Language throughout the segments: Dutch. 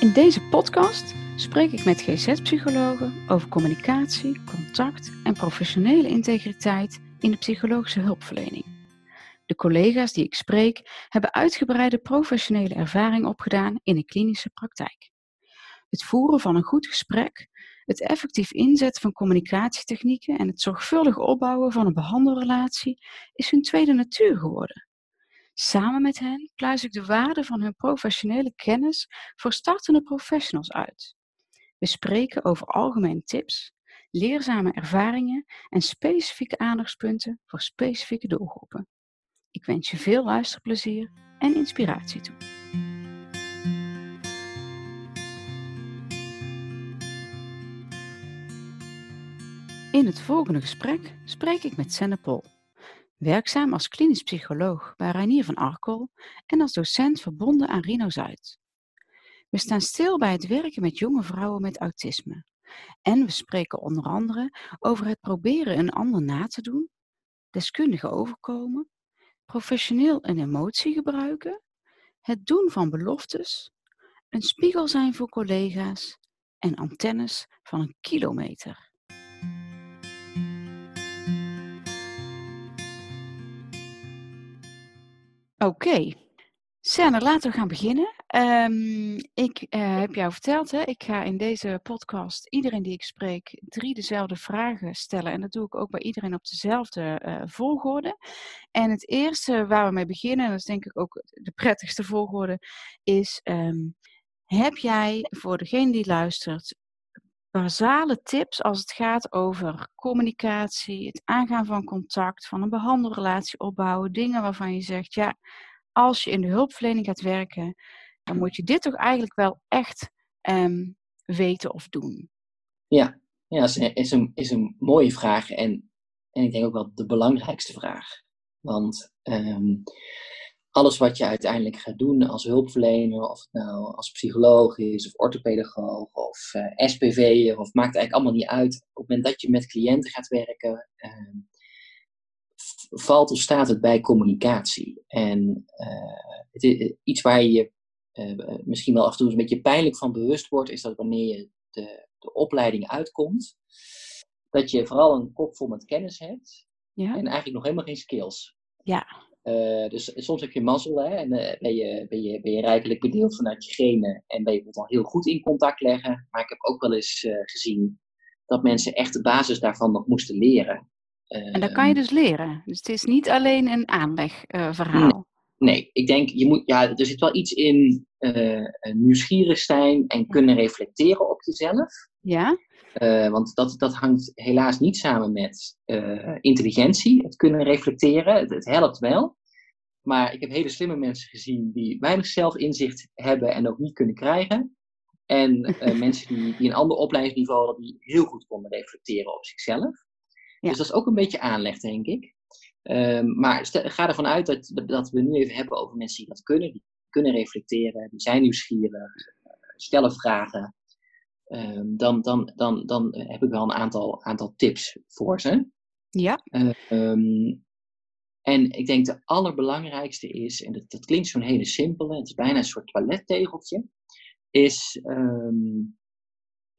In deze podcast spreek ik met GZ-psychologen over communicatie, contact en professionele integriteit in de psychologische hulpverlening. De collega's die ik spreek hebben uitgebreide professionele ervaring opgedaan in de klinische praktijk. Het voeren van een goed gesprek, het effectief inzetten van communicatietechnieken en het zorgvuldig opbouwen van een behandelrelatie is hun tweede natuur geworden. Samen met hen pluis ik de waarde van hun professionele kennis voor startende professionals uit. We spreken over algemene tips, leerzame ervaringen en specifieke aandachtspunten voor specifieke doelgroepen. Ik wens je veel luisterplezier en inspiratie toe. In het volgende gesprek spreek ik met Senne Pol werkzaam als klinisch psycholoog bij Reinier van Arkel en als docent verbonden aan Rino Zuid. We staan stil bij het werken met jonge vrouwen met autisme. En we spreken onder andere over het proberen een ander na te doen, deskundige overkomen, professioneel een emotie gebruiken, het doen van beloftes, een spiegel zijn voor collega's en antennes van een kilometer. Oké, okay. laten we gaan beginnen. Um, ik uh, heb jou verteld, hè, ik ga in deze podcast iedereen die ik spreek drie dezelfde vragen stellen. En dat doe ik ook bij iedereen op dezelfde uh, volgorde. En het eerste waar we mee beginnen, en dat is denk ik ook de prettigste volgorde, is: um, heb jij voor degene die luistert basale tips als het gaat over communicatie, het aangaan van contact, van een behandelrelatie opbouwen, dingen waarvan je zegt, ja, als je in de hulpverlening gaat werken, dan moet je dit toch eigenlijk wel echt um, weten of doen. Ja, ja is een, is een, is een mooie vraag en, en ik denk ook wel de belangrijkste vraag. Want um, alles wat je uiteindelijk gaat doen als hulpverlener, of het nou als psycholoog is, of orthopedagoog, of uh, eh, SPV, of maakt eigenlijk allemaal niet uit. Op het moment dat je met cliënten gaat werken, uh, valt of staat het bij communicatie. En uh, het is, iets waar je uh, misschien wel af en toe een beetje pijnlijk van bewust wordt, is dat wanneer je de, de opleiding uitkomt, dat je vooral een kop vol met kennis hebt ja. en eigenlijk nog helemaal geen skills. Ja. Uh, dus soms heb je mazzel hè, en uh, ben, je, ben, je, ben je rijkelijk bedeeld vanuit je genen en ben je al heel goed in contact leggen. Maar ik heb ook wel eens uh, gezien dat mensen echt de basis daarvan nog moesten leren. en dat kan je dus leren. Dus het is niet alleen een aanlegverhaal. Nee, ik denk, je moet, ja, er zit wel iets in nieuwsgierig zijn en kunnen reflecteren op jezelf. Ja. Uh, want dat, dat hangt helaas niet samen met uh, intelligentie, het kunnen reflecteren. Het, het, helpt wel. Maar ik heb hele slimme mensen gezien die weinig zelfinzicht hebben en ook niet kunnen krijgen. En mensen die, die een ander opleidingsniveau hadden, die heel goed konden reflecteren op zichzelf. Ja. Dus dat is ook een beetje aanleg, denk ik. Ehm, maar ga ervan uit dat, dat we nu even hebben over mensen die dat kunnen. Die kunnen reflecteren, die zijn nieuwsgierig, stellen vragen. Um, dan, dan, dan, dan heb ik wel een aantal, aantal tips voor ze. Ja. Um, en ik denk de allerbelangrijkste is, en dat, dat klinkt zo'n hele simpele, het is bijna een soort toilettegeltje, is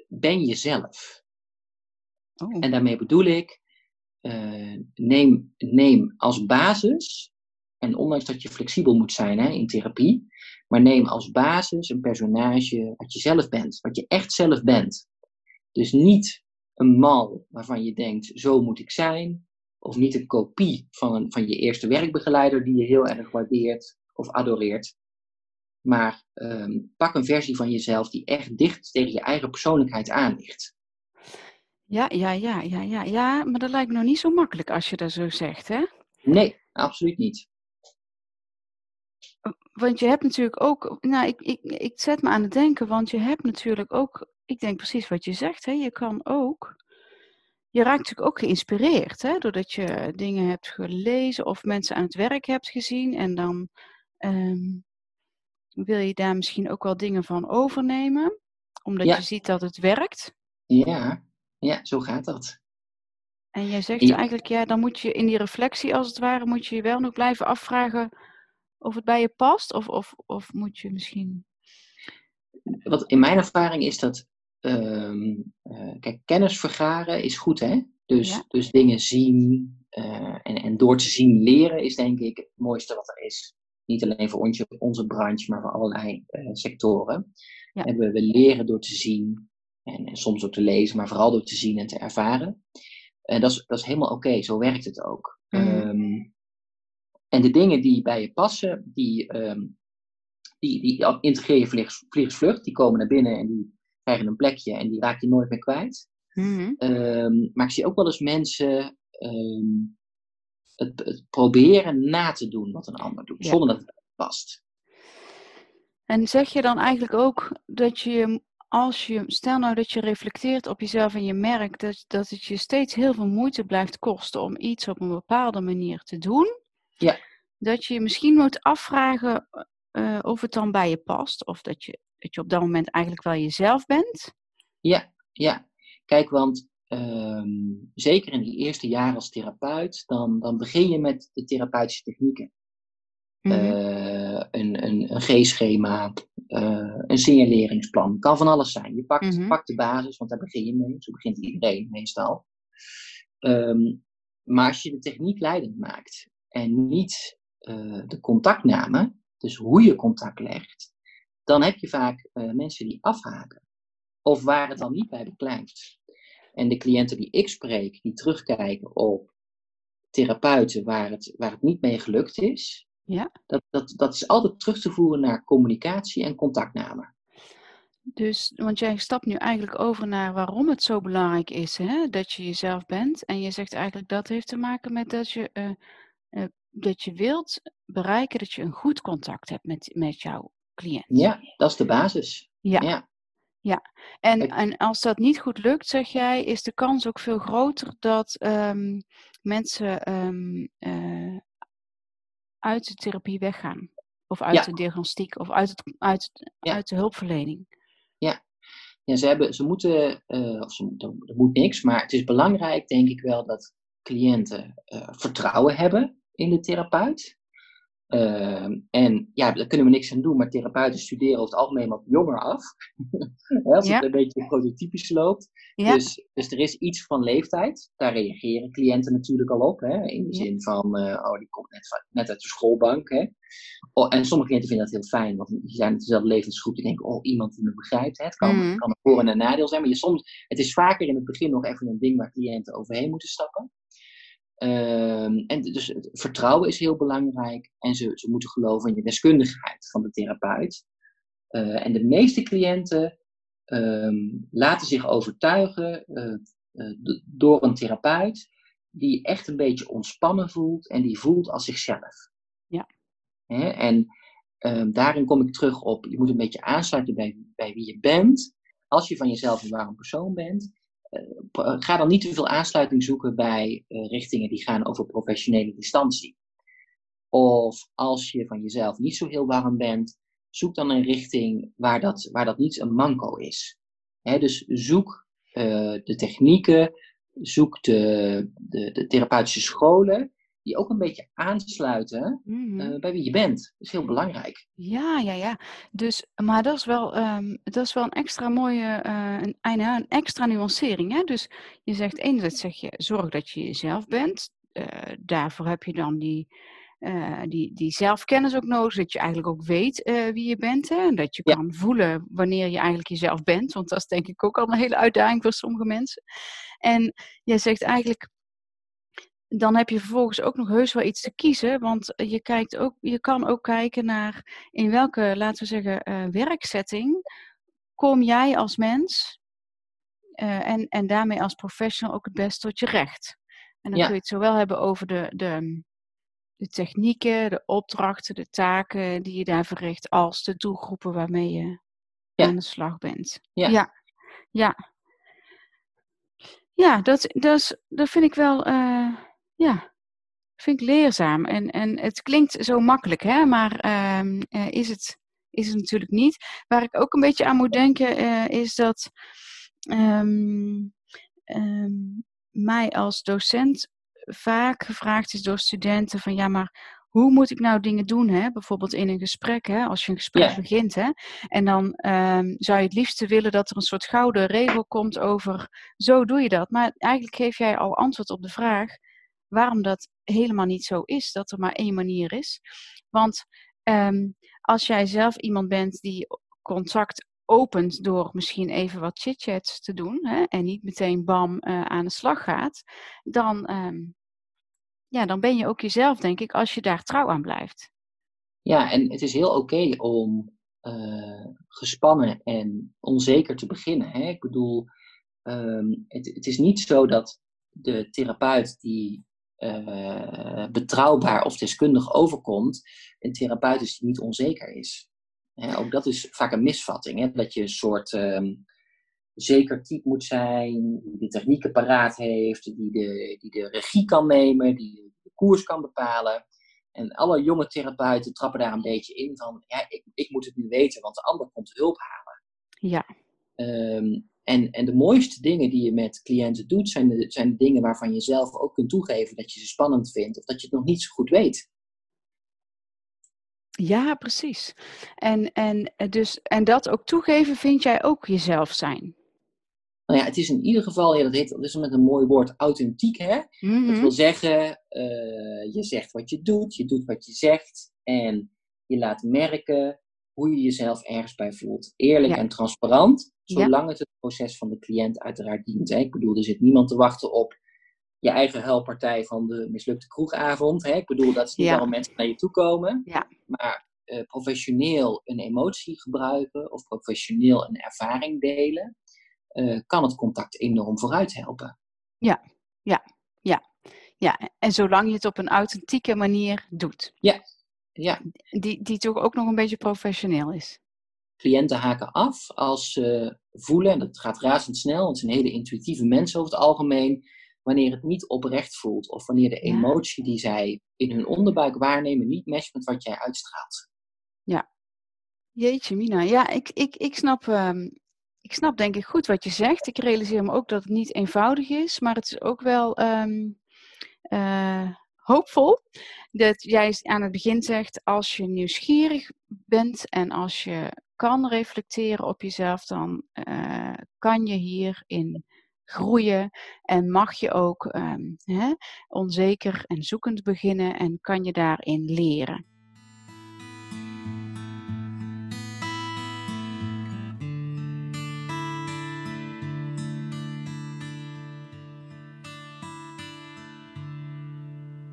ben jezelf. Oh. En daarmee bedoel ik, uh, neem, neem als basis, en ondanks dat je flexibel moet zijn hè, in therapie, maar neem als basis een personage wat je zelf bent, wat je echt zelf bent. Dus niet een mal waarvan je denkt, zo moet ik zijn, of niet een kopie van, van je eerste werkbegeleider die je heel erg waardeert of adoreert. Maar um, pak een versie van jezelf die echt dicht tegen je eigen persoonlijkheid aan ligt. Ja, ja, ja, ja, ja, ja, maar dat lijkt me nog niet zo makkelijk als je dat zo zegt, hè? Nee, absoluut niet. Want je hebt natuurlijk ook, nou, ik, ik, ik zet me aan het denken, want je hebt natuurlijk ook, ik denk precies wat je zegt, hè, je kan ook je raakt natuurlijk ook geïnspireerd, hè, doordat je dingen hebt gelezen of mensen aan het werk hebt gezien. En dan um, wil je daar misschien ook wel dingen van overnemen, omdat je ziet dat het werkt. Ja, ja, zo gaat dat. En jij zegt ja. eigenlijk, ja, dan moet je in die reflectie als het ware, moet je je wel nog blijven afvragen of het bij je past, of, of, of moet je misschien wat in mijn ervaring is dat, eh, kijk, kennis vergaren is goed, hè? Dus, dus dingen zien eh, en, en door te zien leren is denk ik het mooiste wat er is. Niet alleen voor onze, onze branche, maar voor allerlei sectoren. Ja. We, we leren door te zien en, en, soms door te lezen, maar vooral door te zien en te ervaren. En dat is, dat is helemaal oké, zo werkt het ook. Mhm. Ehm, en de dingen die bij je passen, die, um, die, die integreer je vliegensvlucht. Die komen naar binnen en die krijgen een plekje en die raak je nooit meer kwijt. Mhm. Ehm, maar ik zie ook wel eens mensen het, het, proberen na te doen wat een ander doet, zonder dat het past. En zeg je dan eigenlijk ook dat je als je, stel nou dat je reflecteert op jezelf en je merkt dat, dat het je steeds heel veel moeite blijft kosten om iets op een bepaalde manier te doen, ja. dat je je misschien moet afvragen uh, of het dan bij je past, of dat je, dat je op dat moment eigenlijk wel jezelf bent? Ja, ja. Kijk, want ehm, zeker in die eerste jaren als therapeut, dan, dan begin je met de therapeutische technieken. Mm een, een, een G-schema, uh, een signaleringsplan. Kan van alles zijn. Je pakt, mm pakt de basis, want daar begin je mee. Zo begint iedereen meestal. Um, maar als je de techniek leidend maakt en niet uh, de contactname, dus hoe je contact legt, dan heb je vaak uh, mensen die afhaken. Of waar het dan niet bij beklijft. En de cliënten die ik spreek, die terugkijken op therapeuten waar het, waar het niet mee gelukt is, ja. Dat, dat, dat is altijd terug te voeren naar communicatie en contactname. Dus, want jij stapt nu eigenlijk over naar waarom het zo belangrijk is hè, dat je jezelf bent. En je zegt eigenlijk dat heeft te maken met dat je, uh, uh, dat je wilt bereiken dat je een goed contact hebt met, met jouw cliënt. Ja, dat is de basis. Ja. ja. ja. En, en als dat niet goed lukt, zeg jij, is de kans ook veel groter dat um, mensen um, uh, uit de therapie weggaan. Of uit de diagnostiek, of uit, het, uit, uit de hulpverlening. Ja, ja ze, hebben, ze moeten, uh, of ze, er moet niks, maar het is belangrijk, denk ik wel, dat cliënten uh, vertrouwen hebben in de therapeut. Ehm, en ja, daar kunnen we niks aan doen, maar therapeuten studeren over het algemeen wat jonger af. als het een beetje prototypisch loopt. Dus, dus er is iets van leeftijd. Daar reageren cliënten natuurlijk al op. Hè? In de zin van, uh, oh, die komt net, net uit de schoolbank. Hè? Oh, en sommige cliënten vinden dat heel fijn, want die zijn in dezelfde levensgroep. Die denken, oh, iemand die me begrijpt. Hè? Het kan, mm. kan een voor- en een nadeel zijn. Maar je soms, het is vaker in het begin nog even een ding waar cliënten overheen moeten stappen. Um, en dus het vertrouwen is heel belangrijk en ze, ze moeten geloven in de deskundigheid van de therapeut. Uh, en de meeste cliënten um, laten zich overtuigen uh, uh, door een therapeut die echt een beetje ontspannen voelt en die voelt als zichzelf. Ja. He, en um, daarin kom ik terug op, je moet een beetje aansluiten bij, bij wie je bent. Als je van jezelf een warm persoon bent, ga dan niet te veel aansluiting zoeken bij uh, richtingen die gaan over professionele distantie. Of als je van jezelf niet zo heel warm bent, zoek dan een richting waar dat, waar dat niet een manco is. Dus zoek uh, de technieken, zoek de, de, de therapeutische scholen die ook een beetje aansluiten mm -hmm. uh, bij wie je bent. Dat is heel belangrijk. Ja, ja, ja. Dus, maar dat is wel, um, dat is wel een extra mooie, uh, een, een, extra nuancering. Hè? Dus je zegt enerzijds zeg je, zorg dat je jezelf bent. Uh, daarvoor heb je dan die, die, die zelfkennis ook nodig. Dat je eigenlijk ook weet wie je bent. Hè? En dat je ja. kan voelen wanneer je eigenlijk jezelf bent. Want dat is denk ik ook al een hele uitdaging voor sommige mensen. En jij zegt eigenlijk dan heb je vervolgens ook nog heus wel iets te kiezen. Want je, kijkt ook, je kan ook kijken naar in welke, laten we zeggen, uh, werksetting kom jij als mens uh, en, en daarmee als professional ook het best tot je recht. En dan ja. kun je het zowel hebben over de, de, de technieken, de opdrachten, de taken die je daar verricht, als de doelgroepen waarmee je ja. aan de slag bent. Ja. Ja, ja. ja dat, dat, dat vind ik wel. Uh, ja, vind ik leerzaam. En, en het klinkt zo makkelijk, hè? maar um, uh, is, het, is het natuurlijk niet. Waar ik ook een beetje aan moet denken, uh, is dat um, um, mij als docent vaak gevraagd is door studenten van ja, maar hoe moet ik nou dingen doen, hè? bijvoorbeeld in een gesprek, hè? als je een gesprek begint. Hè? En dan ehm, zou je het liefste willen dat er een soort gouden regel komt over, zo doe je dat. Maar eigenlijk geef jij al antwoord op de vraag waarom dat helemaal niet zo is, dat er maar één manier is. Want ehm, als jij zelf iemand bent die contact opent door misschien even wat chit-chats te doen hè, en niet meteen bam uh, aan de slag gaat, dan, ehm, ja, dan ben je ook jezelf, denk ik, als je daar trouw aan blijft. Ja, en het is heel oké om uh, gespannen en onzeker te beginnen. Hè? Ik bedoel, um, het, het, is niet zo dat de therapeut die uh, betrouwbaar of deskundig overkomt, een therapeut is die niet onzeker is. Hè? Ook dat is vaak een misvatting, hè? dat je een soort um, zeker type moet zijn, die de technieken paraat heeft, die de, die de regie kan nemen, die de koers kan bepalen. En alle jonge therapeuten trappen daar een beetje in van, ja, ik, ik moet het nu weten, want de ander komt hulp halen. Ja. Um, en, en de mooiste dingen die je met cliënten doet, zijn de, zijn de dingen waarvan je zelf ook kunt toegeven dat je ze spannend vindt of dat je het nog niet zo goed weet. Ja, precies. En, en, eh, dus, en dat ook toegeven vind jij ook jezelf zijn? Nou ja, het is in ieder geval, ja, dat, heet, dat is met een mooi woord, authentiek. Hè? Dat mhm. wil zeggen, uh, je zegt wat je doet, je doet wat je zegt en je laat merken hoe je jezelf ergens bij voelt. Eerlijk en transparant, zolang het het proces van de cliënt uiteraard dient. Hè? Ik bedoel, er zit niemand te wachten op je eigen helpartij van de mislukte kroegavond. Hè? Ik bedoel, dat is niet ja. mensen naar je toe komen. Ja. Maar uh, professioneel een emotie gebruiken of professioneel een ervaring delen, uh, kan het contact enorm vooruit helpen. Ja, ja, ja. Ja, en zolang je het op een authentieke manier doet. Ja, ja. Die, die toch ook nog een beetje professioneel is. Cliënten haken af als ze voelen, en dat gaat razendsnel, want het zijn hele intuïtieve mensen over het algemeen, wanneer het niet oprecht voelt of wanneer de emotie die zij in hun onderbuik waarnemen niet matcht met wat jij uitstraalt. Ja, jeetje Mina. Ja, ik, ik, ik, snap, um, ik snap denk ik goed wat je zegt. Ik realiseer me ook dat het niet eenvoudig is, maar het is ook wel um, uh, hoopvol dat jij aan het begin zegt, als je nieuwsgierig bent en als je kan reflecteren op jezelf, dan uh, kan je hierin groeien en mag je ook um, hè, onzeker en zoekend beginnen en kan je daarin leren.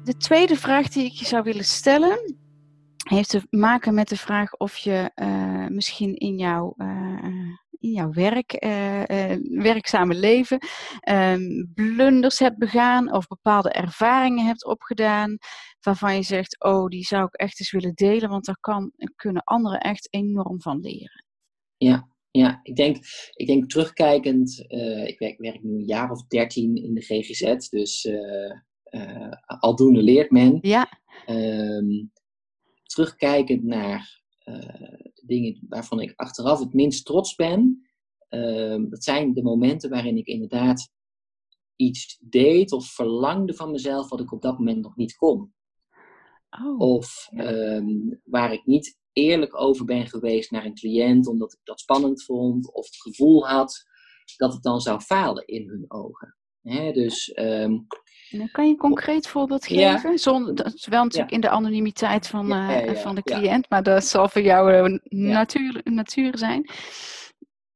De tweede vraag die ik je zou willen stellen, heeft te maken met de vraag of je uh, misschien in jouw, uh, in jouw werk, uh, werkzame leven um, blunders hebt begaan of bepaalde ervaringen hebt opgedaan waarvan je zegt, oh, die zou ik echt eens willen delen, want daar kan, kunnen anderen echt enorm van leren. Ja, ja, ik denk, ik denk terugkijkend, ik werk, werk, nu een jaar of dertien in de GGZ, dus aldoende leert men. Ja. Um, terugkijkend naar de dingen waarvan ik achteraf het minst trots ben, uh, dat zijn de momenten waarin ik inderdaad iets deed of verlangde van mezelf wat ik op dat moment nog niet kon. Oh, of um, waar ik niet eerlijk over ben geweest naar een cliënt omdat ik dat spannend vond of het gevoel had dat het dan zou falen in hun ogen. He, dus um, kan je een concreet voorbeeld geven? Ja. Zonder, wel natuurlijk in de anonimiteit van, uh, van de cliënt, maar dat zal voor jou uh, natuur, natuur zijn.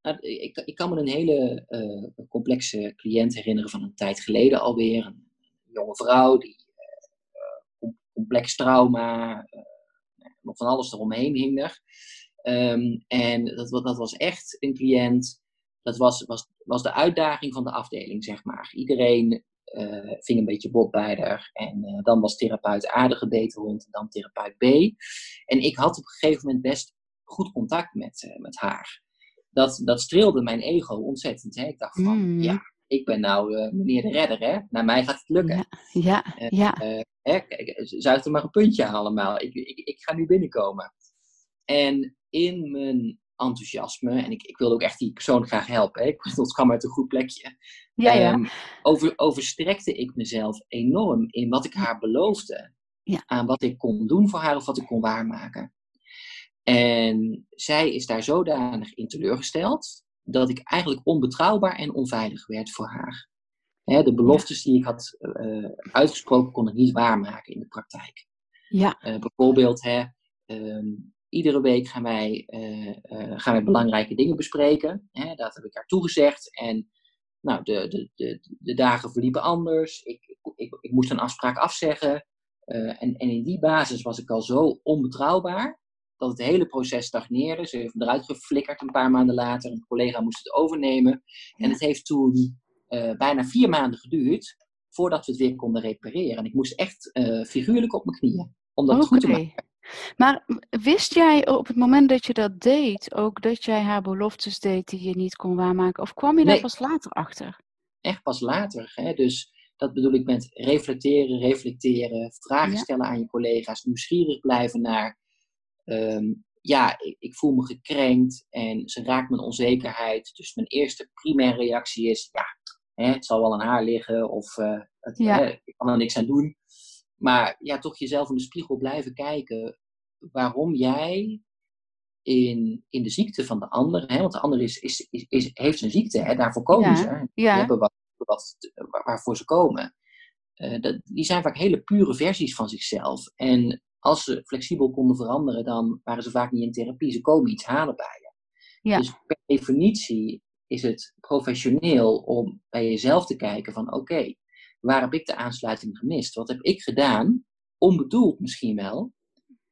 Nou, ik, ik, kan me een hele uh, complexe cliënt herinneren van een tijd geleden alweer. Een jonge vrouw die complex trauma, nog van alles eromheen hing er. Um, en dat, dat was echt een cliënt dat was, was, was de uitdaging van de afdeling, zeg maar. Iedereen uh, ving een beetje bot bij haar. En uh, dan was therapeut A de gebeten hond en dan therapeut B. En ik had op een gegeven moment best goed contact met, uh, met haar. Dat, dat streelde mijn ego ontzettend. Hè? Ik dacht van, mm. ja, ik ben nou meneer de redder, hè? Naar mij gaat het lukken. Ja, ja. ja. hè, kijk, zuigt er maar een puntje allemaal. Ik, ik, ik ga nu binnenkomen. En in mijn enthousiasme. En ik, ik wilde ook echt die persoon graag helpen. Hè. Ik kwam uit een goed plekje. Ja, ja. Um, over, overstrekte ik mezelf enorm in wat ik haar beloofde. Ja. aan wat ik kon doen voor haar of wat ik kon waarmaken. En zij is daar zodanig in teleurgesteld dat ik eigenlijk onbetrouwbaar en onveilig werd voor haar. De beloftes die ik had uh, uitgesproken kon ik niet waarmaken in de praktijk. Ja. Uh, bijvoorbeeld, hè, um, iedere week gaan wij, uh, gaan wij belangrijke dingen bespreken. Hè, dat heb ik haar toegezegd. En nou, de, de, de, de dagen verliepen anders. Ik, ik, ik, ik moest een afspraak afzeggen. en, en in die basis was ik al zo onbetrouwbaar dat het hele proces stagneerde. Ze heeft me eruit geflikkerd een paar maanden later. Een collega moest het overnemen. En het heeft toen uh, bijna vier maanden geduurd voordat we het weer konden repareren. En ik moest echt uh, figuurlijk op mijn knieën om dat okay. goed te maken. Maar wist jij op het moment dat je dat deed ook dat jij haar beloftes deed die je niet kon waarmaken? Of kwam je daar Nee. pas later achter? Echt pas later. Hè? Dus dat bedoel ik met reflecteren, reflecteren, vragen Ja. stellen aan je collega's, nieuwsgierig blijven naar. ehm, ja, ik, ik voel me gekrenkt en ze raakt mijn onzekerheid. Dus mijn eerste primaire reactie is: ja, hè, het zal wel aan haar liggen of eh, het, Ja. hè, ik kan er niks aan doen. Maar ja, toch jezelf in de spiegel blijven kijken waarom jij in, in de ziekte van de ander, hè, want de ander is, is, is, is- heeft een ziekte, hè, daarvoor komen Ja, ze. Die hebben wat, wat, waar- waarvoor ze komen. Eh, dat, die zijn vaak hele pure versies van zichzelf. En als ze flexibel konden veranderen, dan waren ze vaak niet in therapie. Ze komen iets halen bij je. Ja. Dus per definitie is het professioneel om bij jezelf te kijken van oké, waar heb ik de aansluiting gemist? Wat heb ik gedaan, onbedoeld misschien wel,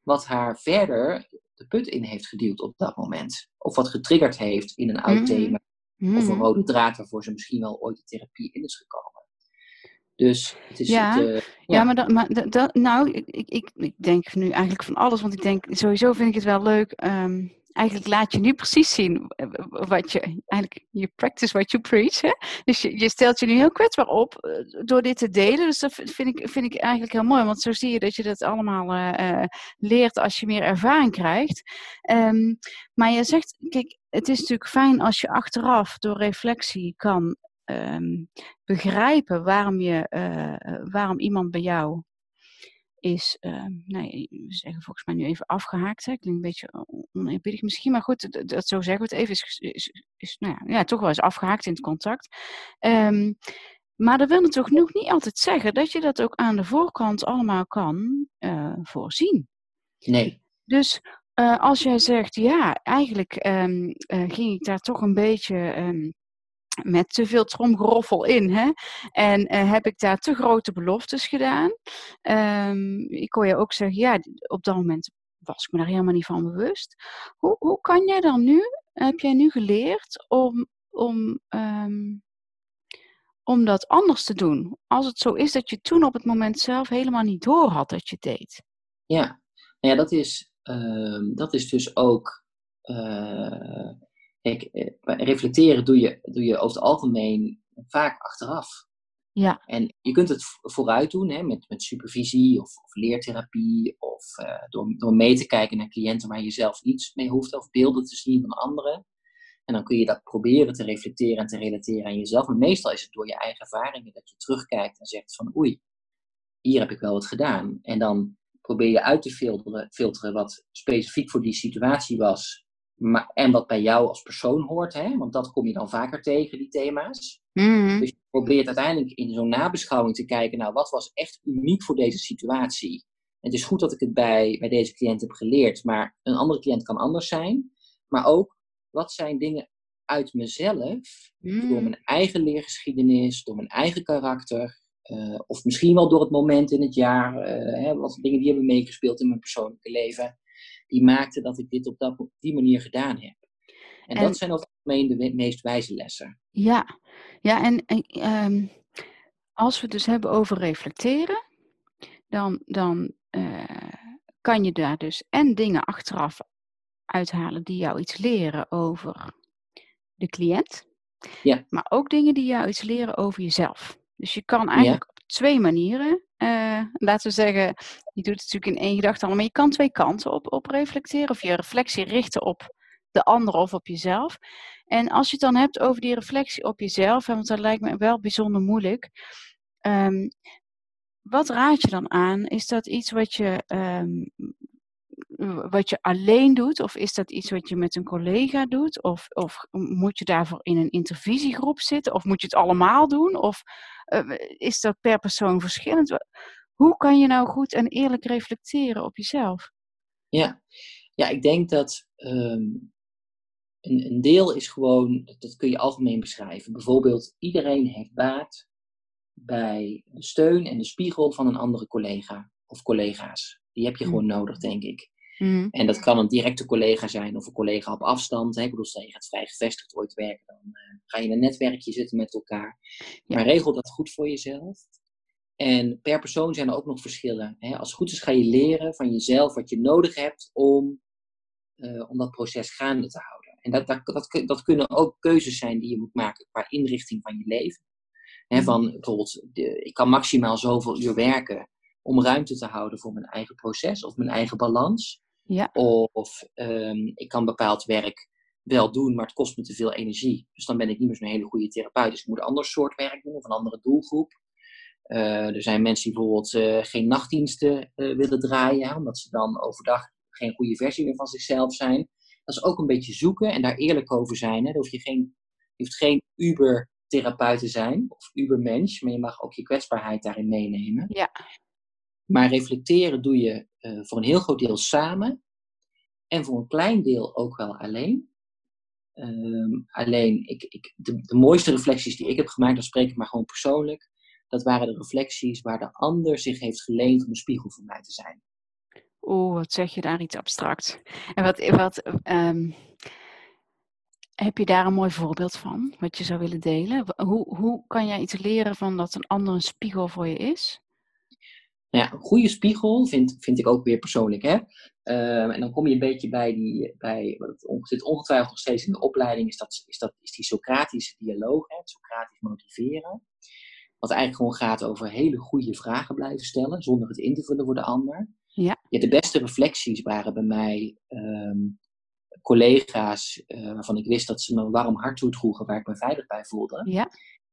wat haar verder de put in heeft geduwd op dat moment? Of wat getriggerd heeft in een oud Mhm. thema of een Mhm. rode draad waarvoor ze misschien wel ooit de therapie in is gekomen. Dus het is Ja, het, eh, Ja, ja. maar, dat, maar dat, nou, ik, ik, ik, ik denk nu eigenlijk van alles, want ik denk sowieso vind ik het wel leuk. ehm, eigenlijk laat je nu precies zien eh, wat je, eigenlijk, je practice what you preach. Hè? Dus je, stelt je nu heel kwetsbaar op eh, door dit te delen. Dus dat vind ik, vind ik eigenlijk heel mooi, want zo zie je dat je dat allemaal eh, leert als je meer ervaring krijgt. Ehm, maar je zegt, kijk, het is natuurlijk fijn als je achteraf door reflectie kan ehm, begrijpen waarom, je, waarom iemand bij jou is, ehm, nee, we zeggen volgens mij nu even afgehaakt. Hè? Klinkt een beetje on- oneerbiedig misschien, maar goed, dat, dat zo zeggen we het even. Is, is, is nou ja, ja, toch wel eens afgehaakt in het contact. Ehm, maar dat wil natuurlijk nog niet altijd zeggen dat je dat ook aan de voorkant allemaal kan eh, voorzien. Nee, Dus eh, als jij zegt, ja, eigenlijk ehm, eh, ging ik daar toch een beetje met te veel tromgeroffel in. Hè? En eh, heb ik daar te grote beloftes gedaan? Ehm, ik kon je ook zeggen, ja, op dat moment was ik me daar helemaal niet van bewust. Hoe, hoe kan jij dan nu, heb jij nu geleerd om, om, ehm, om dat anders te doen? Als het zo is dat je toen op het moment zelf helemaal niet door had dat je deed. ja. Nou ja, dat is, ehm, dat is dus ook. eh, kijk, eh, reflecteren doe je, doe je over het algemeen vaak achteraf. Ja, En je kunt het vo- vooruit doen hè, met, met supervisie of, of leertherapie of eh, door, door mee te kijken naar cliënten waar je zelf niets mee hoeft of beelden te zien van anderen. En dan kun je dat proberen te reflecteren en te relateren aan jezelf. Maar meestal is het door je eigen ervaringen dat je terugkijkt en zegt van oei, hier heb ik wel wat gedaan. En dan probeer je uit te filteren, filteren wat specifiek voor die situatie was. Maar, en wat bij jou als persoon hoort, hè? want dat kom je dan vaker tegen, die thema's. Mhm. Dus je probeert uiteindelijk in zo'n nabeschouwing te kijken, nou, wat was echt uniek voor deze situatie? Het is goed dat ik het bij, bij deze cliënt heb geleerd, maar een andere cliënt kan anders zijn. Maar ook, wat zijn dingen uit mezelf, door Mhm. mijn eigen leergeschiedenis, door mijn eigen karakter, eh, of misschien wel door het moment in het jaar, eh, hè, wat dingen die hebben meegespeeld in mijn persoonlijke leven, die maakten dat ik dit op, dat, op die manier gedaan heb. En, En- dat zijn over het algemeen de meest wijze lessen. Ja, ja en, en, ehm, als we het dus hebben over reflecteren, dan, dan eh, kan je daar dus en dingen achteraf uithalen die jou iets leren over de cliënt, Ja. maar ook dingen die jou iets leren over jezelf. Dus je kan eigenlijk op twee manieren, eh, laten we zeggen, je doet het natuurlijk in één gedachte al, maar je kan twee kanten op, op reflecteren of je reflectie richten op de ander of op jezelf. En als je het dan hebt over die reflectie op jezelf, want dat lijkt me wel bijzonder moeilijk. ehm, wat raad je dan aan? Is dat iets wat je, ehm, wat je alleen doet? Of is dat iets wat je met een collega doet? Of, of moet je daarvoor in een intervisiegroep zitten? Of moet je het allemaal doen? Of uh, is dat per persoon verschillend? Hoe kan je nou goed en eerlijk reflecteren op jezelf? Ja, ja ik denk dat um, een, een deel is gewoon, dat kun je algemeen beschrijven. Bijvoorbeeld, iedereen heeft baat bij de steun en de spiegel van een andere collega of collega's. Die heb je gewoon mm. nodig, denk ik. Mm. En dat kan een directe collega zijn of een collega op afstand. Hè. Ik bedoel, stel je gaat vrij gevestigd ooit werken, dan uh, ga je in een netwerkje zitten met elkaar. Maar regel dat goed voor jezelf. En per persoon zijn er ook nog verschillen. Hè. Als het goed is, ga je leren van jezelf wat je nodig hebt om, uh, om dat proces gaande te houden. En dat, dat, dat, dat kunnen ook keuzes zijn die je moet maken qua inrichting van je leven. He, van bijvoorbeeld, de, ik kan maximaal zoveel uur werken om ruimte te houden voor mijn eigen proces of mijn eigen balans. Ja. Of um, ik kan bepaald werk wel doen, maar het kost me te veel energie. Dus dan ben ik niet meer zo'n hele goede therapeut. Dus ik moet een ander soort werk doen of een andere doelgroep. Uh, er zijn mensen die bijvoorbeeld uh, geen nachtdiensten uh, willen draaien, omdat ze dan overdag geen goede versie meer van zichzelf zijn. Dat is ook een beetje zoeken en daar eerlijk over zijn. Hè. hoef je, geen, je hoeft geen Uber therapeuten zijn, of ubermensch, maar je mag ook je kwetsbaarheid daarin meenemen. Ja. Maar reflecteren doe je uh, voor een heel groot deel samen en voor een klein deel ook wel alleen. Um, alleen, ik, ik, de, mooiste reflecties die ik heb gemaakt, dan spreek ik maar gewoon persoonlijk, dat waren de reflecties waar de ander zich heeft geleend om een spiegel voor mij te zijn. Oeh, wat zeg je daar iets abstract. En wat, wat um, heb je daar een mooi voorbeeld van, wat je zou willen delen? Hoe, hoe kan jij iets leren van dat een ander een spiegel voor je is? Nou ja, een goede spiegel vind, vind ik ook weer persoonlijk. Hè? Uh, en dan kom je een beetje bij die, bij, wat zit ongetwijfeld nog steeds in de opleiding, is, dat, is, dat, is die Socratische dialoog, hè? het Socratisch motiveren. Wat eigenlijk gewoon gaat over hele goede vragen blijven stellen, zonder het in te vullen voor de ander. Ja. ja de beste reflecties waren bij mij um, collega's uh, waarvan ik wist dat ze me een warm hart toedroegen, waar ik me veilig bij voelde. Ja.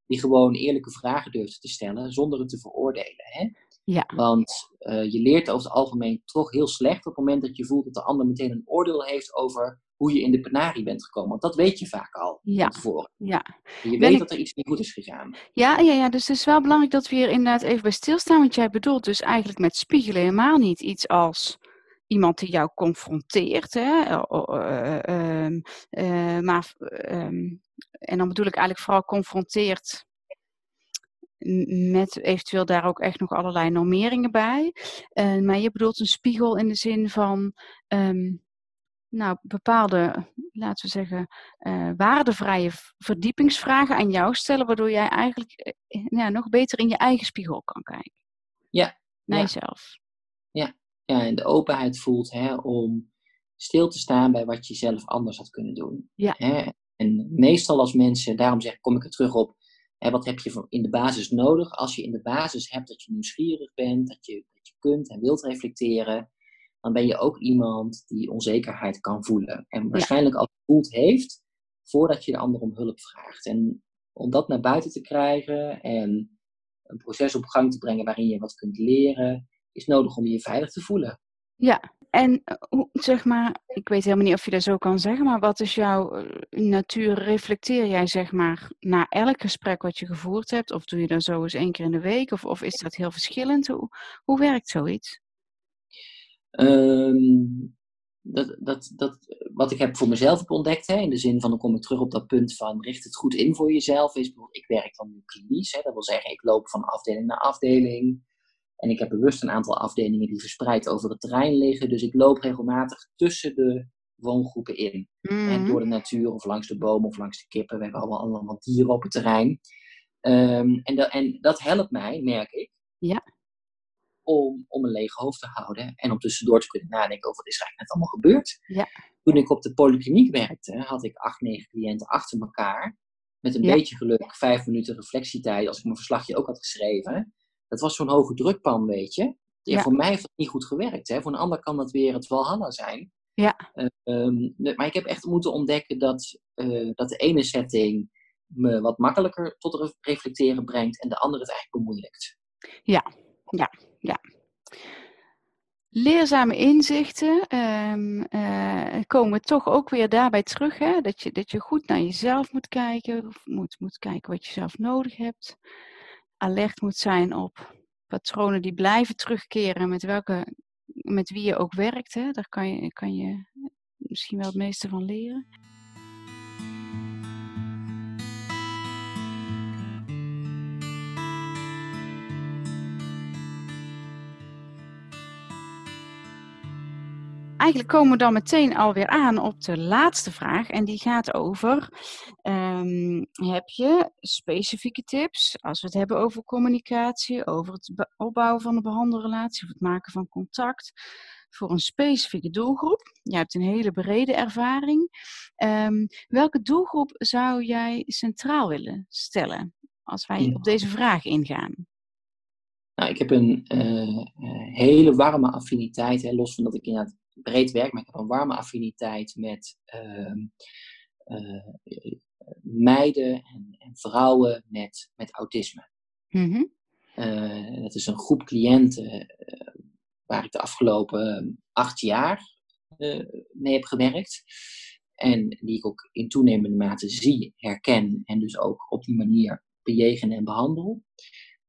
Die gewoon eerlijke vragen durfden te stellen zonder het te veroordelen. Hè? Ja. Want uh, je leert over het algemeen toch heel slecht op het moment dat je voelt dat de ander meteen een oordeel heeft over hoe je in de penarie bent gekomen. Want dat weet je vaak al ja. van tevoren. Ja. Je weet dat er iets niet goed is gegaan. Ja, ja, ja, dus het is wel belangrijk dat we hier inderdaad even bij stilstaan. Want jij bedoelt dus eigenlijk met spiegelen helemaal niet iets als iemand die jou confronteert. Hè? Uh, uh, maar, um, en dan bedoel ik eigenlijk vooral confronteert met eventueel daar ook echt nog allerlei normeringen bij. Uh, maar je bedoelt een spiegel in de zin van um, nou, bepaalde, laten we zeggen, uh, waardevrije verdiepingsvragen aan jou stellen, waardoor jij eigenlijk ja, nog beter in je eigen spiegel kan kijken. Ja. Naar jezelf. Ja ja, en de openheid voelt hè, om stil te staan bij wat je zelf anders had kunnen doen. Ja. Hè? En meestal als mensen, daarom zeg, kom ik er terug op, hè, wat heb je in de basis nodig? Als je in de basis hebt dat je nieuwsgierig bent, dat je, dat je kunt en wilt reflecteren, dan ben je ook iemand die onzekerheid kan voelen. En waarschijnlijk al gevoeld heeft voordat je de ander om hulp vraagt. En om dat naar buiten te krijgen en een proces op gang te brengen waarin je wat kunt leren, is nodig om je veilig te voelen. Ja, en eh, zeg maar, ik weet helemaal niet of je dat zo kan zeggen, maar wat is jouw eh, natuur? Reflecteer jij zeg maar na elk gesprek wat je gevoerd hebt? Of doe je dat zo eens één keer in de week? Of, of is dat heel verschillend? Hoe, hoe werkt zoiets? Um, dat, dat, dat, wat ik heb voor mezelf ontdekt, hè, in de zin van dan kom ik terug op dat punt van richt het goed in voor jezelf, is ik werk dan nu klinisch. Hè, dat wil zeggen, ik loop van afdeling naar afdeling. En ik heb bewust een aantal afdelingen die verspreid over het terrein liggen. Dus ik loop regelmatig tussen de woongroepen in. En door de natuur of langs de bomen of langs de kippen. We hebben allemaal, allemaal dieren op het terrein. Um, en, dat, en dat helpt mij, merk ik. Ja. Om, om een leeg hoofd te houden. En om tussendoor te kunnen nadenken over wat is eigenlijk net allemaal gebeurd. Ja. Toen ik op de polykliniek werkte, had ik acht, negen cliënten achter elkaar. Met een beetje geluk, vijf minuten reflectietijd, als ik mijn verslagje ook had geschreven dat was zo'n hoge drukpan, weet je. Ja, Voor mij heeft dat niet goed gewerkt. Hè. Voor een ander kan dat weer het Valhalla zijn. Ja. Uh, maar ik heb echt moeten ontdekken dat, uh, dat de ene setting me wat makkelijker tot reflecteren brengt en de andere het eigenlijk bemoeilijkt. Ja, Ja, ja. Leerzame inzichten um, uh, komen toch ook weer daarbij terug. Hè? Dat, je, dat je goed naar jezelf moet kijken. Of moet, moet kijken wat je zelf nodig hebt. Alert moet zijn op patronen die blijven terugkeren. Met, welke, met wie je ook werkt. Hè? Daar kan je, kan je misschien wel het meeste van leren. Eigenlijk komen we dan meteen alweer aan op de laatste vraag. En die gaat over: ehm, heb je specifieke tips als we het hebben over communicatie, over het opbouwen van een behandelrelatie of het maken van contact? Voor een specifieke doelgroep. Je hebt een hele brede ervaring. Um, welke doelgroep zou jij centraal willen stellen als wij op deze vraag ingaan? Nou, ik heb een uh, hele warme affiniteit, hè, los van dat ik inderdaad breed werk, maar ik heb een warme affiniteit met uh, uh, meiden en, en, vrouwen met, met autisme. Mm dat is een groep cliënten waar ik de afgelopen acht jaar mee heb gewerkt. En die ik ook in toenemende mate zie, herken en dus ook op die manier bejegen en behandel.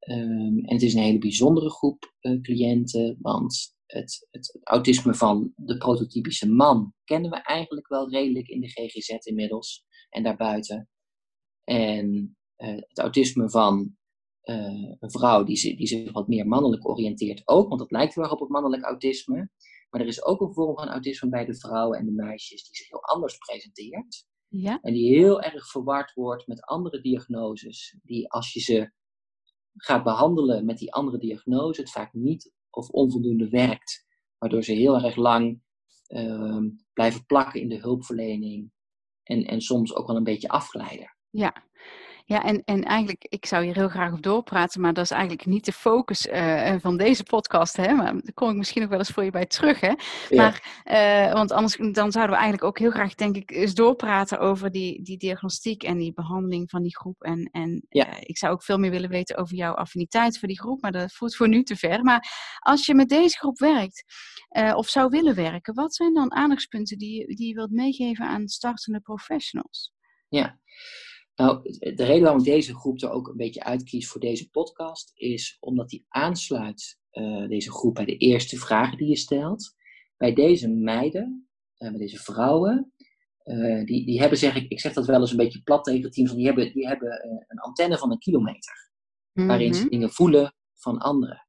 Um, en het is een hele bijzondere groep uh, cliënten, want het, het, autisme van de prototypische man kennen we eigenlijk wel redelijk in de GGZ inmiddels en daarbuiten. En uh, het autisme van uh, een vrouw die, die zich wat meer mannelijk oriënteert ook, want dat lijkt heel erg op het mannelijk autisme. Maar er is ook een vorm van autisme bij de vrouwen en de meisjes die zich heel anders presenteert. Ja. En die heel erg verward wordt met andere diagnoses, die als je ze gaat behandelen met die andere diagnose, het vaak niet of onvoldoende werkt. Waardoor ze heel erg lang uh, blijven plakken in de hulpverlening. En, en soms ook wel een beetje afglijden. Ja, ja, en, en eigenlijk, ik zou hier heel graag op doorpraten, maar dat is eigenlijk niet de focus uh, van deze podcast. Hè? Maar daar kom ik misschien ook wel eens voor je bij terug. Hè? Maar, uh, want anders dan zouden we eigenlijk ook heel graag, denk ik, eens doorpraten over die, die diagnostiek en die behandeling van die groep. En, en ja. uh, ik zou ook veel meer willen weten over jouw affiniteit voor die groep, maar dat voert voor nu te ver. Maar als je met deze groep werkt, of zou willen werken, wat zijn dan aandachtspunten die, die je wilt meegeven aan startende professionals? Ja. Nou, de reden waarom ik deze groep er ook een beetje uitkies voor deze podcast, is omdat die aansluit, uh, deze groep, bij de eerste vragen die je stelt. Bij deze meiden, uh, bij deze vrouwen, uh, die, die hebben, zeg ik, ik zeg dat wel eens een beetje plat tegen teams, die hebben, die hebben een antenne van een kilometer, waarin ze mhm. dingen voelen van anderen.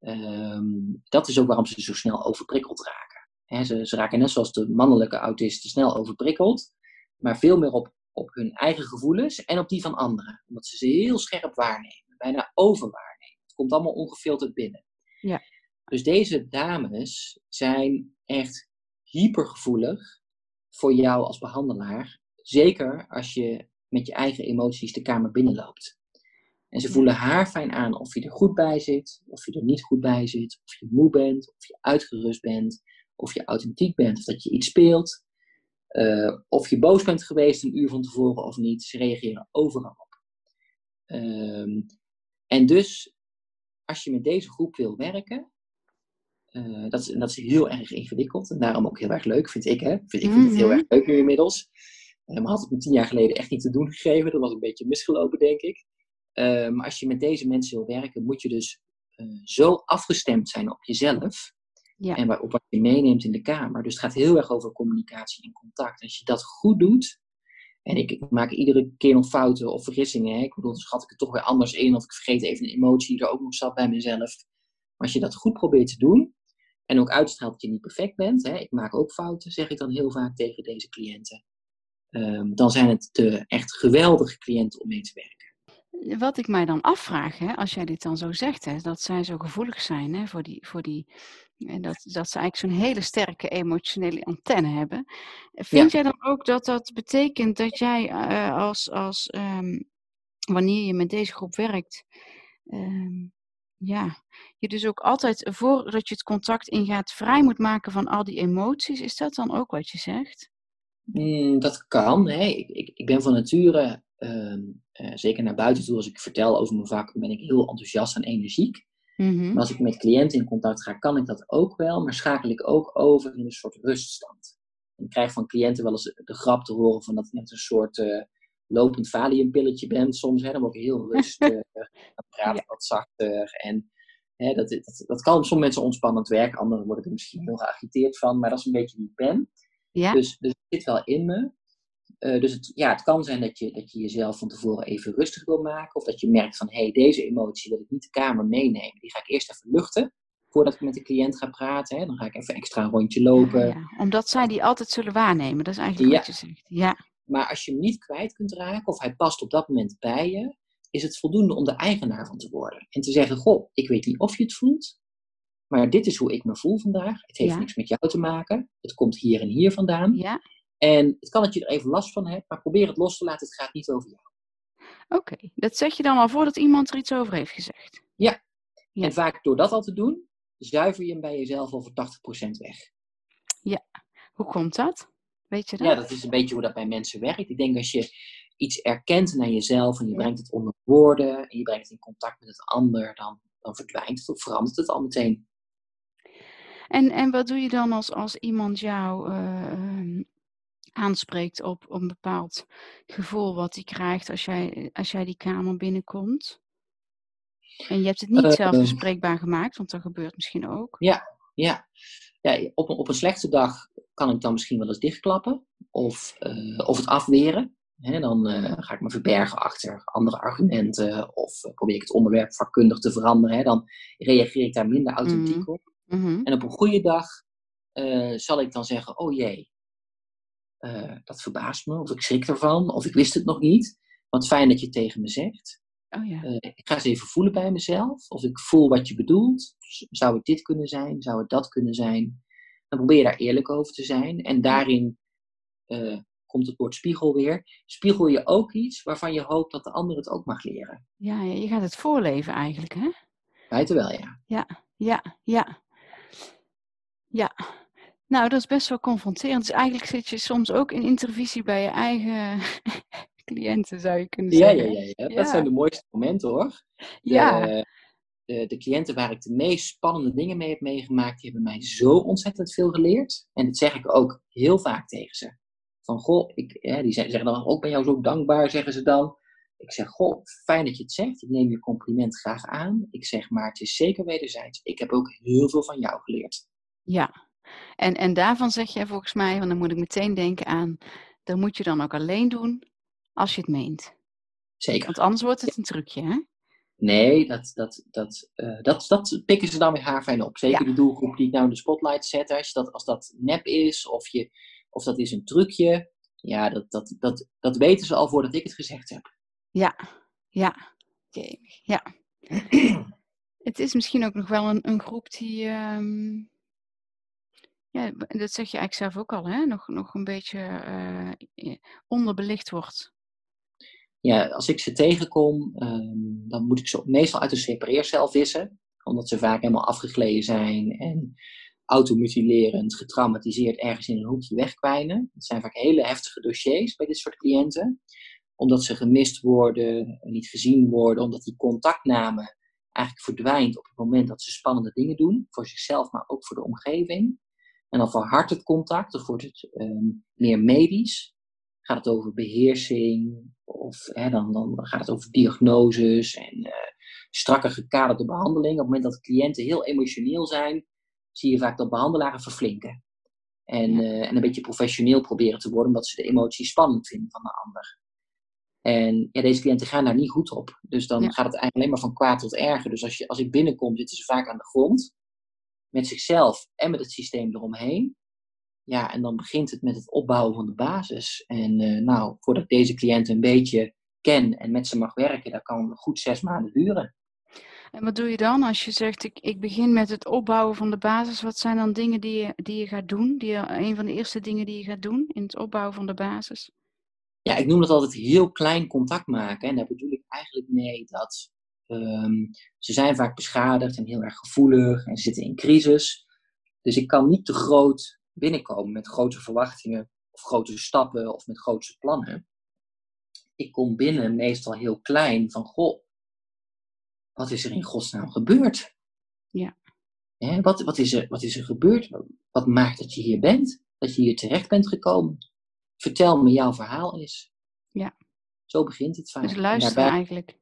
Um, dat is ook waarom ze zo snel overprikkeld raken. He, ze, ze raken net zoals de mannelijke autisten snel overprikkeld, maar veel meer op op hun eigen gevoelens en op die van anderen. Omdat ze ze heel scherp waarnemen, bijna overwaarnemen. Het komt allemaal ongefilterd binnen. Ja. Dus deze dames zijn echt hypergevoelig voor jou als behandelaar. Zeker als je met je eigen emoties de kamer binnenloopt. En ze voelen haar fijn aan of je er goed bij zit, of je er niet goed bij zit, of je moe bent, of je uitgerust bent, of je authentiek bent, of dat je iets speelt. Uh, of je boos bent geweest een uur van tevoren of niet, ze reageren overal op. Um, en dus, als je met deze groep wil werken, uh, dat, is, dat is heel erg ingewikkeld en daarom ook heel erg leuk, vind ik. Hè? Vind, ik vind het heel mhm. erg leuk nu inmiddels. Uh, maar had het me tien jaar geleden echt niet te doen gegeven. Dat was een beetje misgelopen, denk ik. Maar als je met deze mensen wil werken, moet je dus zo afgestemd zijn op jezelf En waarop wat je meeneemt in de kamer. Dus het gaat heel erg over communicatie en contact. Als je dat goed doet, en ik, maak iedere keer nog fouten of vergissingen. Ik bedoel, dan schat ik het toch weer anders in. Of ik vergeet even een emotie die er ook nog zat bij mezelf. Maar als je dat goed probeert te doen. En ook uitstraalt dat je niet perfect bent. Hè? Ik maak ook fouten, zeg ik dan heel vaak tegen deze cliënten. Um, dan zijn het de echt geweldige cliënten om mee te werken. Wat ik mij dan afvraag, hè, als jij dit dan zo zegt, hè, dat zij zo gevoelig zijn hè, voor die, voor die en dat, dat ze eigenlijk zo'n hele sterke emotionele antenne hebben. Vind jij dan ook dat dat betekent dat jij uh, als, als um, wanneer je met deze groep werkt, um, ja, je dus ook altijd voordat je het contact ingaat vrij moet maken van al die emoties? Is dat dan ook wat je zegt? Mm, dat kan. Hè. Ik, ik, ik ben van nature, um, uh, zeker naar buiten toe, als ik vertel over mijn vak, ben ik heel enthousiast en energiek. Mhm. Maar als ik met cliënten in contact ga, kan ik dat ook wel, maar schakel ik ook over in een soort ruststand. En ik krijg van cliënten wel eens de grap te horen van dat je net een soort uh, lopend valiumpilletje bent soms. Hè, dan word ik heel rustig, dan praat ik wat zachter. En hè, dat, dat, dat kan sommige mensen ontspannend werken, anderen worden er misschien heel geagiteerd van, maar dat is een beetje wie ik ben. Ja. Dus, dus het zit wel in me. Uh, dus het, ja, het kan zijn dat je, dat je jezelf van tevoren even rustig wil maken. Of dat je merkt van, hé, hey, deze emotie wil ik niet de kamer meenemen. Die ga ik eerst even luchten voordat ik met de cliënt ga praten. Hè. Dan ga ik even extra een rondje lopen. Ja, ja. Omdat zij die altijd zullen waarnemen. Dat is eigenlijk Ja. wat je zegt. Ja. Maar als je hem niet kwijt kunt raken, of hij past op dat moment bij je, is het voldoende om de eigenaar van te worden. En te zeggen, goh, ik weet niet of je het voelt, maar dit is hoe ik me voel vandaag. Het heeft niks met jou te maken. Het komt hier en hier vandaan. Ja. En het kan dat je er even last van hebt, maar probeer het los te laten. Het gaat niet over jou. Oké. Dat zeg je dan al voordat iemand er iets over heeft gezegd. Ja. En vaak door dat al te doen, zuiver je hem bij jezelf al voor 80% weg. Hoe komt dat? Weet je dat? Ja, dat is een beetje hoe dat bij mensen werkt. Ik denk als je iets erkent naar jezelf en je Ja. brengt het onder woorden en je brengt het in contact met het ander, dan, dan verdwijnt het of verandert het al meteen. En, en wat doe je dan als, als iemand jou eh, aanspreekt op, een bepaald gevoel wat hij krijgt als jij, als jij die kamer binnenkomt? En je hebt het niet zelf bespreekbaar gemaakt, want dat gebeurt misschien ook. Ja, ja op, een, op een slechte dag kan ik dan misschien wel eens dichtklappen of, eh, of het afweren. Hè, dan eh, ga ik me verbergen achter andere argumenten of eh, probeer ik het onderwerp vakkundig te veranderen. Dan reageer ik daar minder authentiek Mhm. op. Mhm. En op een goede dag zal ik dan zeggen: Oh jee, eh, dat verbaast me, of ik schrik ervan, of ik wist het nog niet. Wat fijn dat je het tegen me zegt. Oh ja. Eh, ik ga eens even voelen bij mezelf, of ik voel wat je bedoelt. Zou het dit kunnen zijn? Zou het dat kunnen zijn? Dan probeer je daar eerlijk over te zijn. En daarin eh, komt het woord spiegel weer. Spiegel je ook iets waarvan je hoopt dat de ander het ook mag leren. Ja, je gaat het voorleven eigenlijk, hè? Feiten wel, ja. Ja, ja, ja. Ja. Nou, dat is best wel confronterend. Dus eigenlijk zit je soms ook in intervisie bij je eigen cliënten, zou je kunnen zeggen. ja, ja, ja. Ja. Dat zijn de mooiste momenten hoor. De, Ja. de, de cliënten waar ik de meest spannende dingen mee heb meegemaakt, die hebben mij zo ontzettend veel geleerd. En dat zeg ik ook heel vaak tegen ze. Van goh, ik, die zeggen zeggen dan ook ben jou zo dankbaar, zeggen ze dan. Ik zeg, goh, fijn dat je het zegt. Ik neem je compliment graag aan. Ik zeg, maar het is zeker wederzijds. Ik heb ook heel veel van jou geleerd. Ja. En, en daarvan zeg jij volgens mij, want dan moet ik meteen denken aan, dat moet je dan ook alleen doen als je het meent. Zeker. Want anders wordt het een trucje, hè? Nee, dat, dat, dat, eh, dat, dat pikken ze dan weer haarfijn op. Zeker Ja. die doelgroep die ik nou in de spotlight zet. Als, dat, als dat nep is of, je, of dat is een trucje. Ja, dat, dat, dat, dat weten ze al voordat ik het gezegd heb. Ja, ja. Jemig, Ja. Het is misschien ook nog wel een, een groep die, ehm, ja, dat zeg je eigenlijk zelf ook al, hè? Nog, nog een beetje eh, onderbelicht wordt. Ja, als ik ze tegenkom, ehm, dan moet ik ze meestal uit de separeercel vissen. Omdat ze vaak helemaal afgegleden zijn en automutilerend, getraumatiseerd ergens in een hoekje wegkwijnen. Het zijn vaak hele heftige dossiers bij dit soort cliënten. Omdat ze gemist worden, niet gezien worden, omdat die contactname eigenlijk verdwijnt op het moment dat ze spannende dingen doen. Voor zichzelf, maar ook voor de omgeving. En dan verhardt het contact, of wordt het ehm, meer medisch. Gaat het over beheersing, of hè, dan, dan gaat het over diagnoses en eh, strakke gekaderde behandeling. Op het moment dat cliënten heel emotioneel zijn, zie je vaak dat behandelaren verflinken. En, eh, en een beetje professioneel proberen te worden, omdat ze de emotie spannend vinden van de ander. En ja, deze cliënten gaan daar niet goed op. Dus dan Ja. gaat het eigenlijk alleen maar van kwaad tot erger. Dus als, je, als ik binnenkom, zitten ze vaak aan de grond. Met zichzelf en met het systeem eromheen. Ja, en dan begint het met het opbouwen van de basis. En eh, nou, voordat ik deze cliënten een beetje ken en met ze mag werken, dat kan goed zes maanden duren. En wat doe je dan als je zegt, ik, ik begin met het opbouwen van de basis? Wat zijn dan dingen die je, die je gaat doen? Die, je- een van de eerste dingen die je gaat doen in het opbouwen van de basis? Ja, ik noem dat altijd heel klein contact maken. En daar bedoel ik eigenlijk mee dat ehm, ze zijn vaak beschadigd en heel erg gevoelig en zitten in crisis. Dus ik kan niet te groot binnenkomen met grote verwachtingen of grote stappen of met grootse plannen. Ik kom binnen meestal heel klein van, goh, wat is er in godsnaam gebeurd? Ja. Hè, wat, wat, is er, wat is er gebeurd? Wat maakt dat je hier bent? Dat je hier terecht bent gekomen? Vertel me jouw verhaal eens. Ja. Zo begint het vaak. Dus luisteren daarbij, eigenlijk.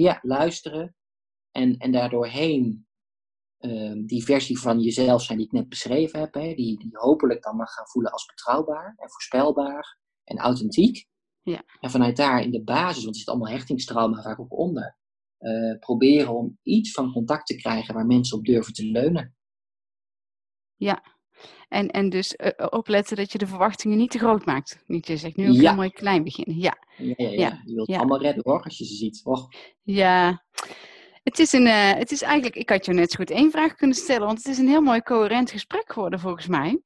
Ja, luisteren. En, en daardoorheen uh, die versie van jezelf zijn die ik net beschreven heb. Hè, die, die hopelijk dan mag gaan voelen als betrouwbaar en voorspelbaar en authentiek. Ja. En vanuit daar in de basis, want er zit allemaal hechtingstrauma vaak ook onder. Uh, proberen om iets van contact te krijgen waar mensen op durven te leunen. Ja, en, en dus uh, opletten dat je de verwachtingen niet te groot maakt. Niet je zegt nu ook Ja. heel mooi klein beginnen. Ja, Ja, ja, ja. Je wilt ja. allemaal redden hoor, als je ze ziet. Och, ja. Het is, een, eh, het is eigenlijk, ik had je net zo goed één vraag kunnen stellen, want het is een heel mooi coherent gesprek geworden volgens mij.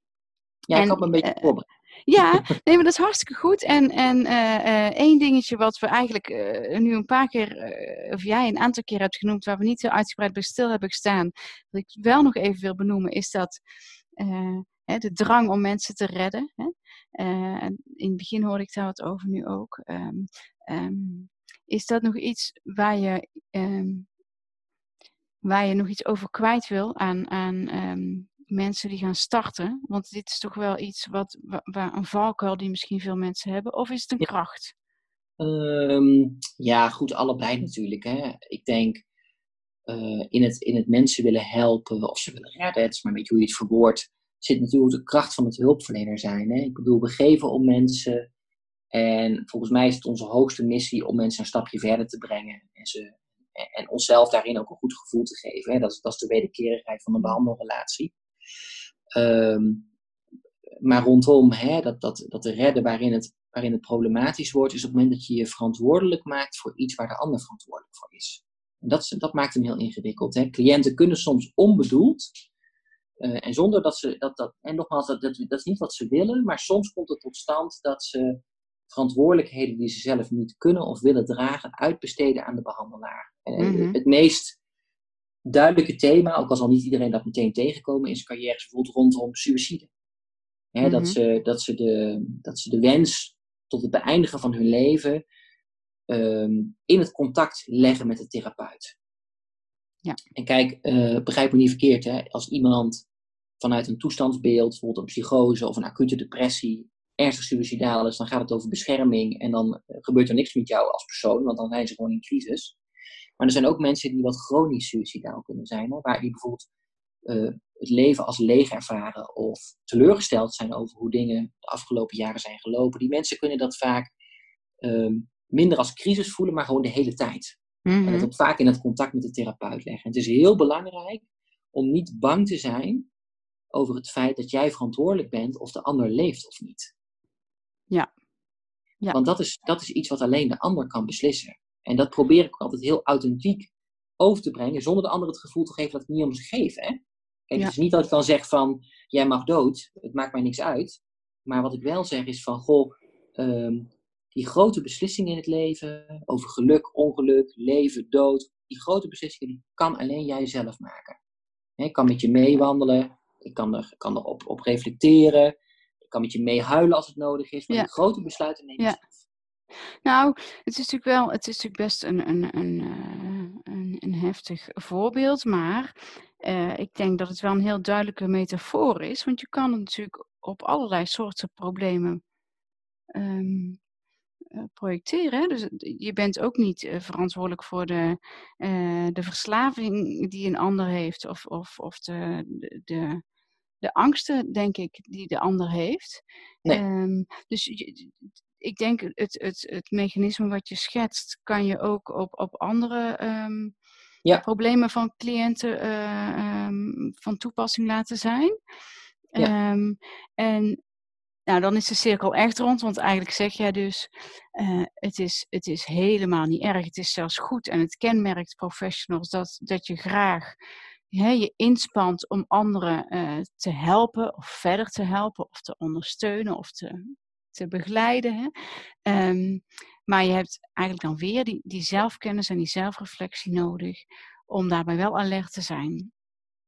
ja, ik had me een beetje eh, voorbereid. Ja, nee, maar dat is hartstikke goed. En, en eh, eh, één dingetje wat we eigenlijk eh, nu een paar keer, eh, of jij een aantal keer hebt genoemd, waar we niet zo uitgebreid bij stil hebben gestaan, wat ik wel nog even wil benoemen, is dat eh, hè, de drang om mensen te redden. Hè? Eh, in het begin hoorde ik daar wat over, nu ook. Ehm, ehm, is dat nog iets waar je, ehm, waar je nog iets over kwijt wil aan, aan mensen die gaan starten? Want dit is toch wel iets wat, wa- waar een valkuil die misschien veel mensen hebben. Of is het een kracht? Ja, goed, allebei natuurlijk. Hè. Ik denk eh, in, het, in het mensen willen helpen of ze willen redden, het is maar een beetje hoe je het verwoordt, zit natuurlijk de kracht van het hulpverlener zijn. Hè. Ik bedoel, we geven om mensen en volgens mij is het onze hoogste missie om mensen een stapje verder te brengen en, ze, en, onszelf daarin ook een goed gevoel te geven. Hè. Dat, is, dat is de wederkerigheid van een behandelrelatie. Ehm, maar rondom hè, dat, dat, dat te redden waarin het, waarin het problematisch wordt, is op het moment dat je je verantwoordelijk maakt voor iets waar de ander verantwoordelijk voor is. En dat, dat maakt hem heel ingewikkeld. Hè. Cliënten kunnen soms onbedoeld, eh, en zonder dat ze, dat, dat, en nogmaals, dat, dat, dat is niet wat ze willen, maar soms komt het tot stand dat ze verantwoordelijkheden die ze zelf niet kunnen of willen dragen, uitbesteden aan de behandelaar. Eh, Mhm. Het meest duidelijke thema, ook al zal niet iedereen dat meteen tegenkomen, is carrières bijvoorbeeld rondom suïcide. Hè, dat, Mhm. ze, dat, ze de, dat ze de wens tot het beëindigen van hun leven ehm, in het contact leggen met de therapeut. Ja. En kijk, eh, begrijp me niet verkeerd, hè? als iemand vanuit een toestandsbeeld, bijvoorbeeld een psychose of een acute depressie, ernstig suicidaal is, dan gaat het over bescherming en dan eh, gebeurt er niks met jou als persoon, want dan zijn ze gewoon in crisis. Maar er zijn ook mensen die wat chronisch suicidaal kunnen zijn, hè? waar die bijvoorbeeld eh, het leven als leeg ervaren of teleurgesteld zijn over hoe dingen de afgelopen jaren zijn gelopen. Die mensen kunnen dat vaak ehm, minder als crisis voelen, maar gewoon de hele tijd. En dat Mhm. ook vaak in het contact met de therapeut leggen. En het is heel belangrijk om niet bang te zijn over het feit dat jij verantwoordelijk bent of de ander leeft of niet. Ja. Ja. Want dat is, dat is iets wat alleen de ander kan beslissen. En dat probeer ik ook altijd heel authentiek over te brengen, zonder de ander het gevoel te geven dat ik niet om ze geef. Hè? Kijk, Ja. het is niet dat ik dan zeg van, jij mag dood, het maakt mij niks uit. Maar wat ik wel zeg is van, goh, ehm, die grote beslissingen in het leven, over geluk, ongeluk, leven, dood, die grote beslissingen, die kan alleen jij zelf maken. Ik kan met je meewandelen, ik kan er, kan er op, op reflecteren, ik kan met je meehuilen als het nodig is, maar Ja. die grote besluiten neem je Ja. zelf. Nou, het is natuurlijk wel, het is natuurlijk best een, een, een, eh, een, een heftig voorbeeld, maar eh, ik denk dat het wel een heel duidelijke metafoor is, want je kan het natuurlijk op allerlei soorten problemen ehm, eh, projecteren. hè. Dus je bent ook niet eh, verantwoordelijk voor de, eh, de verslaving die een ander heeft, of, of, of de, de, de, angsten, denk ik, die de ander heeft. Nee. Ehm, dus je- ik denk het, het, het mechanisme wat je schetst, kan je ook op, op andere ehm, Ja. problemen van cliënten eh, ehm, van toepassing laten zijn. Ja. En nou, dan is de cirkel echt rond, want eigenlijk zeg jij dus, eh, het, is, het is helemaal niet erg. Het is zelfs goed en het kenmerkt professionals dat, dat je graag hè, je inspant om anderen eh, te helpen of verder te helpen of te ondersteunen of te, te begeleiden. Hè. Ehm, maar je hebt eigenlijk dan weer die, die zelfkennis en die zelfreflectie nodig om daarbij wel alert te zijn.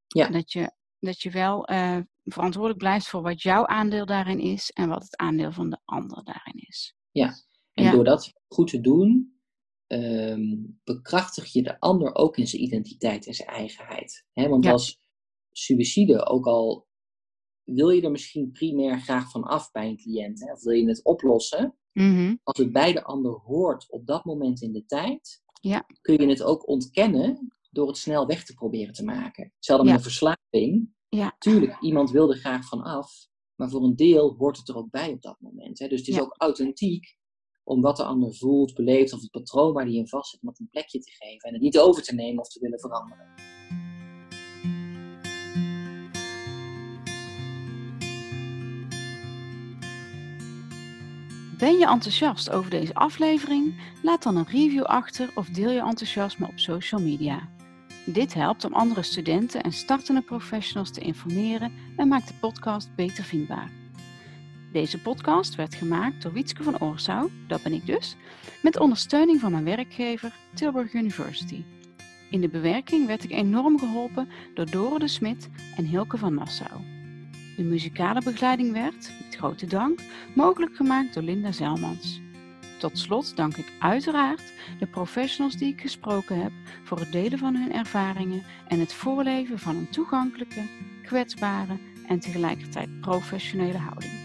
Ja. Dat je, dat je wel eh, verantwoordelijk blijft voor wat jouw aandeel daarin is en wat het aandeel van de ander daarin is. En Ja. door dat goed te doen, ehm, bekrachtig je de ander ook in zijn identiteit en zijn eigenheid. Want als suïcide ook al wil je er misschien primair graag van af bij een cliënt, hè? of wil je het oplossen, Mhm. als het bij de ander hoort op dat moment in de tijd, Ja. kun je het ook ontkennen door het snel weg te proberen te maken. Hetzelfde met Ja. een verslaving. Ja. Tuurlijk, iemand wil er graag van af, maar voor een deel hoort het er ook bij op dat moment. Hè? Dus het is Ja. ook authentiek om wat de ander voelt, beleeft of het patroon waar die in vast zit, om dat een plekje te geven en het niet over te nemen of te willen veranderen. Ben je enthousiast over deze aflevering? Laat dan een review achter of deel je enthousiasme op social media. Dit helpt om andere studenten en startende professionals te informeren en maakt de podcast beter vindbaar. Deze podcast werd gemaakt door Wietske van Oorsouw, dat ben ik dus, met ondersteuning van mijn werkgever Tilburg University. In de bewerking werd ik enorm geholpen door Dore de Smit en Hilke van Nassau. De muzikale begeleiding werd, met grote dank, mogelijk gemaakt door Linda Zelmans. Tot slot dank ik uiteraard de professionals die ik gesproken heb voor het delen van hun ervaringen en het voorleven van een toegankelijke, kwetsbare en tegelijkertijd professionele houding.